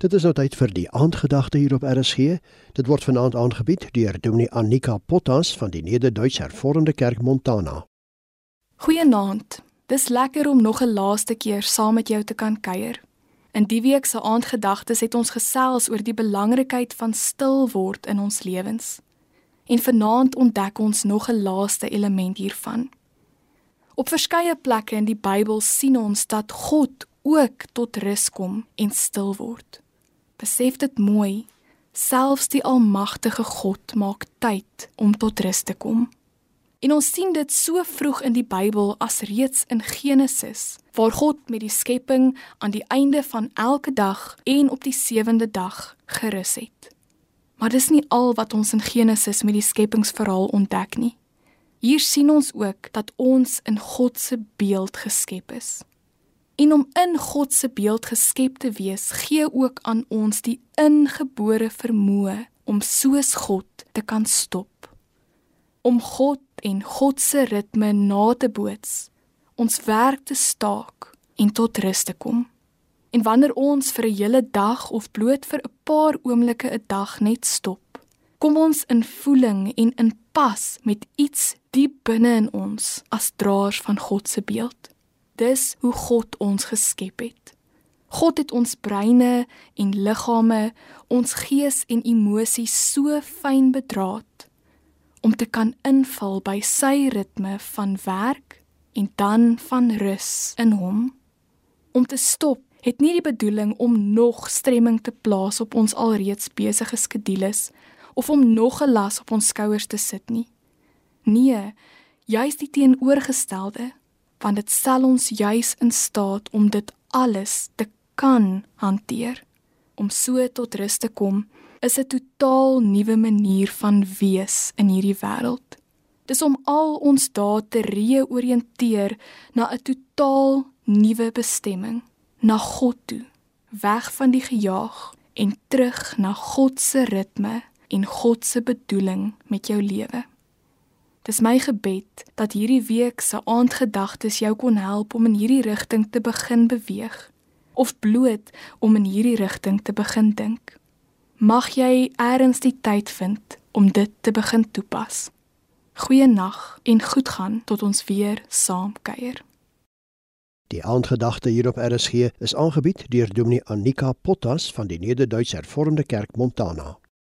Dit is nou tyd vir die aandgedagte hier op RSG. Dit word vanaand aangebied deur Dominee Annika Potas van die Nederduits Hervormde Kerk Montana. Goeienaand. Dis lekker om nog 'n laaste keer saam met jou te kan kuier. In die week se aandgedagtes het ons gesels oor die belangrikheid van stil word in ons lewens. En vanaand ontdek ons nog 'n laaste element hiervan. Op verskeie plekke in die Bybel sien ons dat God ook tot rus kom en stil word. Besef dit mooi. Selfs die almagtige God maak tyd om tot rus te kom. En ons sien dit so vroeg in die Bybel as reeds in Genesis, waar God met die skepping aan die einde van elke dag en op die sewende dag gerus het. Maar dis nie al wat ons in Genesis met die skepingsverhaal ontdek nie. Hier sien ons ook dat ons in God se beeld geskep is. En om in God se beeld geskep te wees, gee ook aan ons die ingebore vermoë om soos God te kan stop. Om God en God se ritme na te boots, ons werk te staak en tot rus te kom. En wanneer ons vir 'n hele dag of bloot vir 'n paar oomblikke 'n dag net stop, kom ons in voeling en in pas met iets diep binne in ons as draers van God se beeld dis hoe God ons geskep het. God het ons breine en liggame, ons gees en emosies so fyn bedraad om te kan inval by sy ritme van werk en dan van rus in hom. Om te stop het nie die bedoeling om nog stremming te plaas op ons alreeds besige skedules of om nog 'n las op ons skouers te sit nie. Nee, juist die teenoorgestelde want dit stel ons juis in staat om dit alles te kan hanteer. Om so tot rus te kom, is 'n totaal nuwe manier van wees in hierdie wêreld. Dis om al ons dae te reoriënteer na 'n totaal nuwe bestemming, na God toe, weg van die gejaag en terug na God se ritme en God se bedoeling met jou lewe. Dis my gebed dat hierdie week se aandgedagtes jou kon help om in hierdie rigting te begin beweeg of bloot om in hierdie rigting te begin dink. Mag jy eers die tyd vind om dit te begin toepas. Goeienaand en goed gaan tot ons weer saam kuier. Die aandgedagte hier op RSG is aangebied deur Dominee Annika Potas van die Nederduits Hervormde Kerk Montana.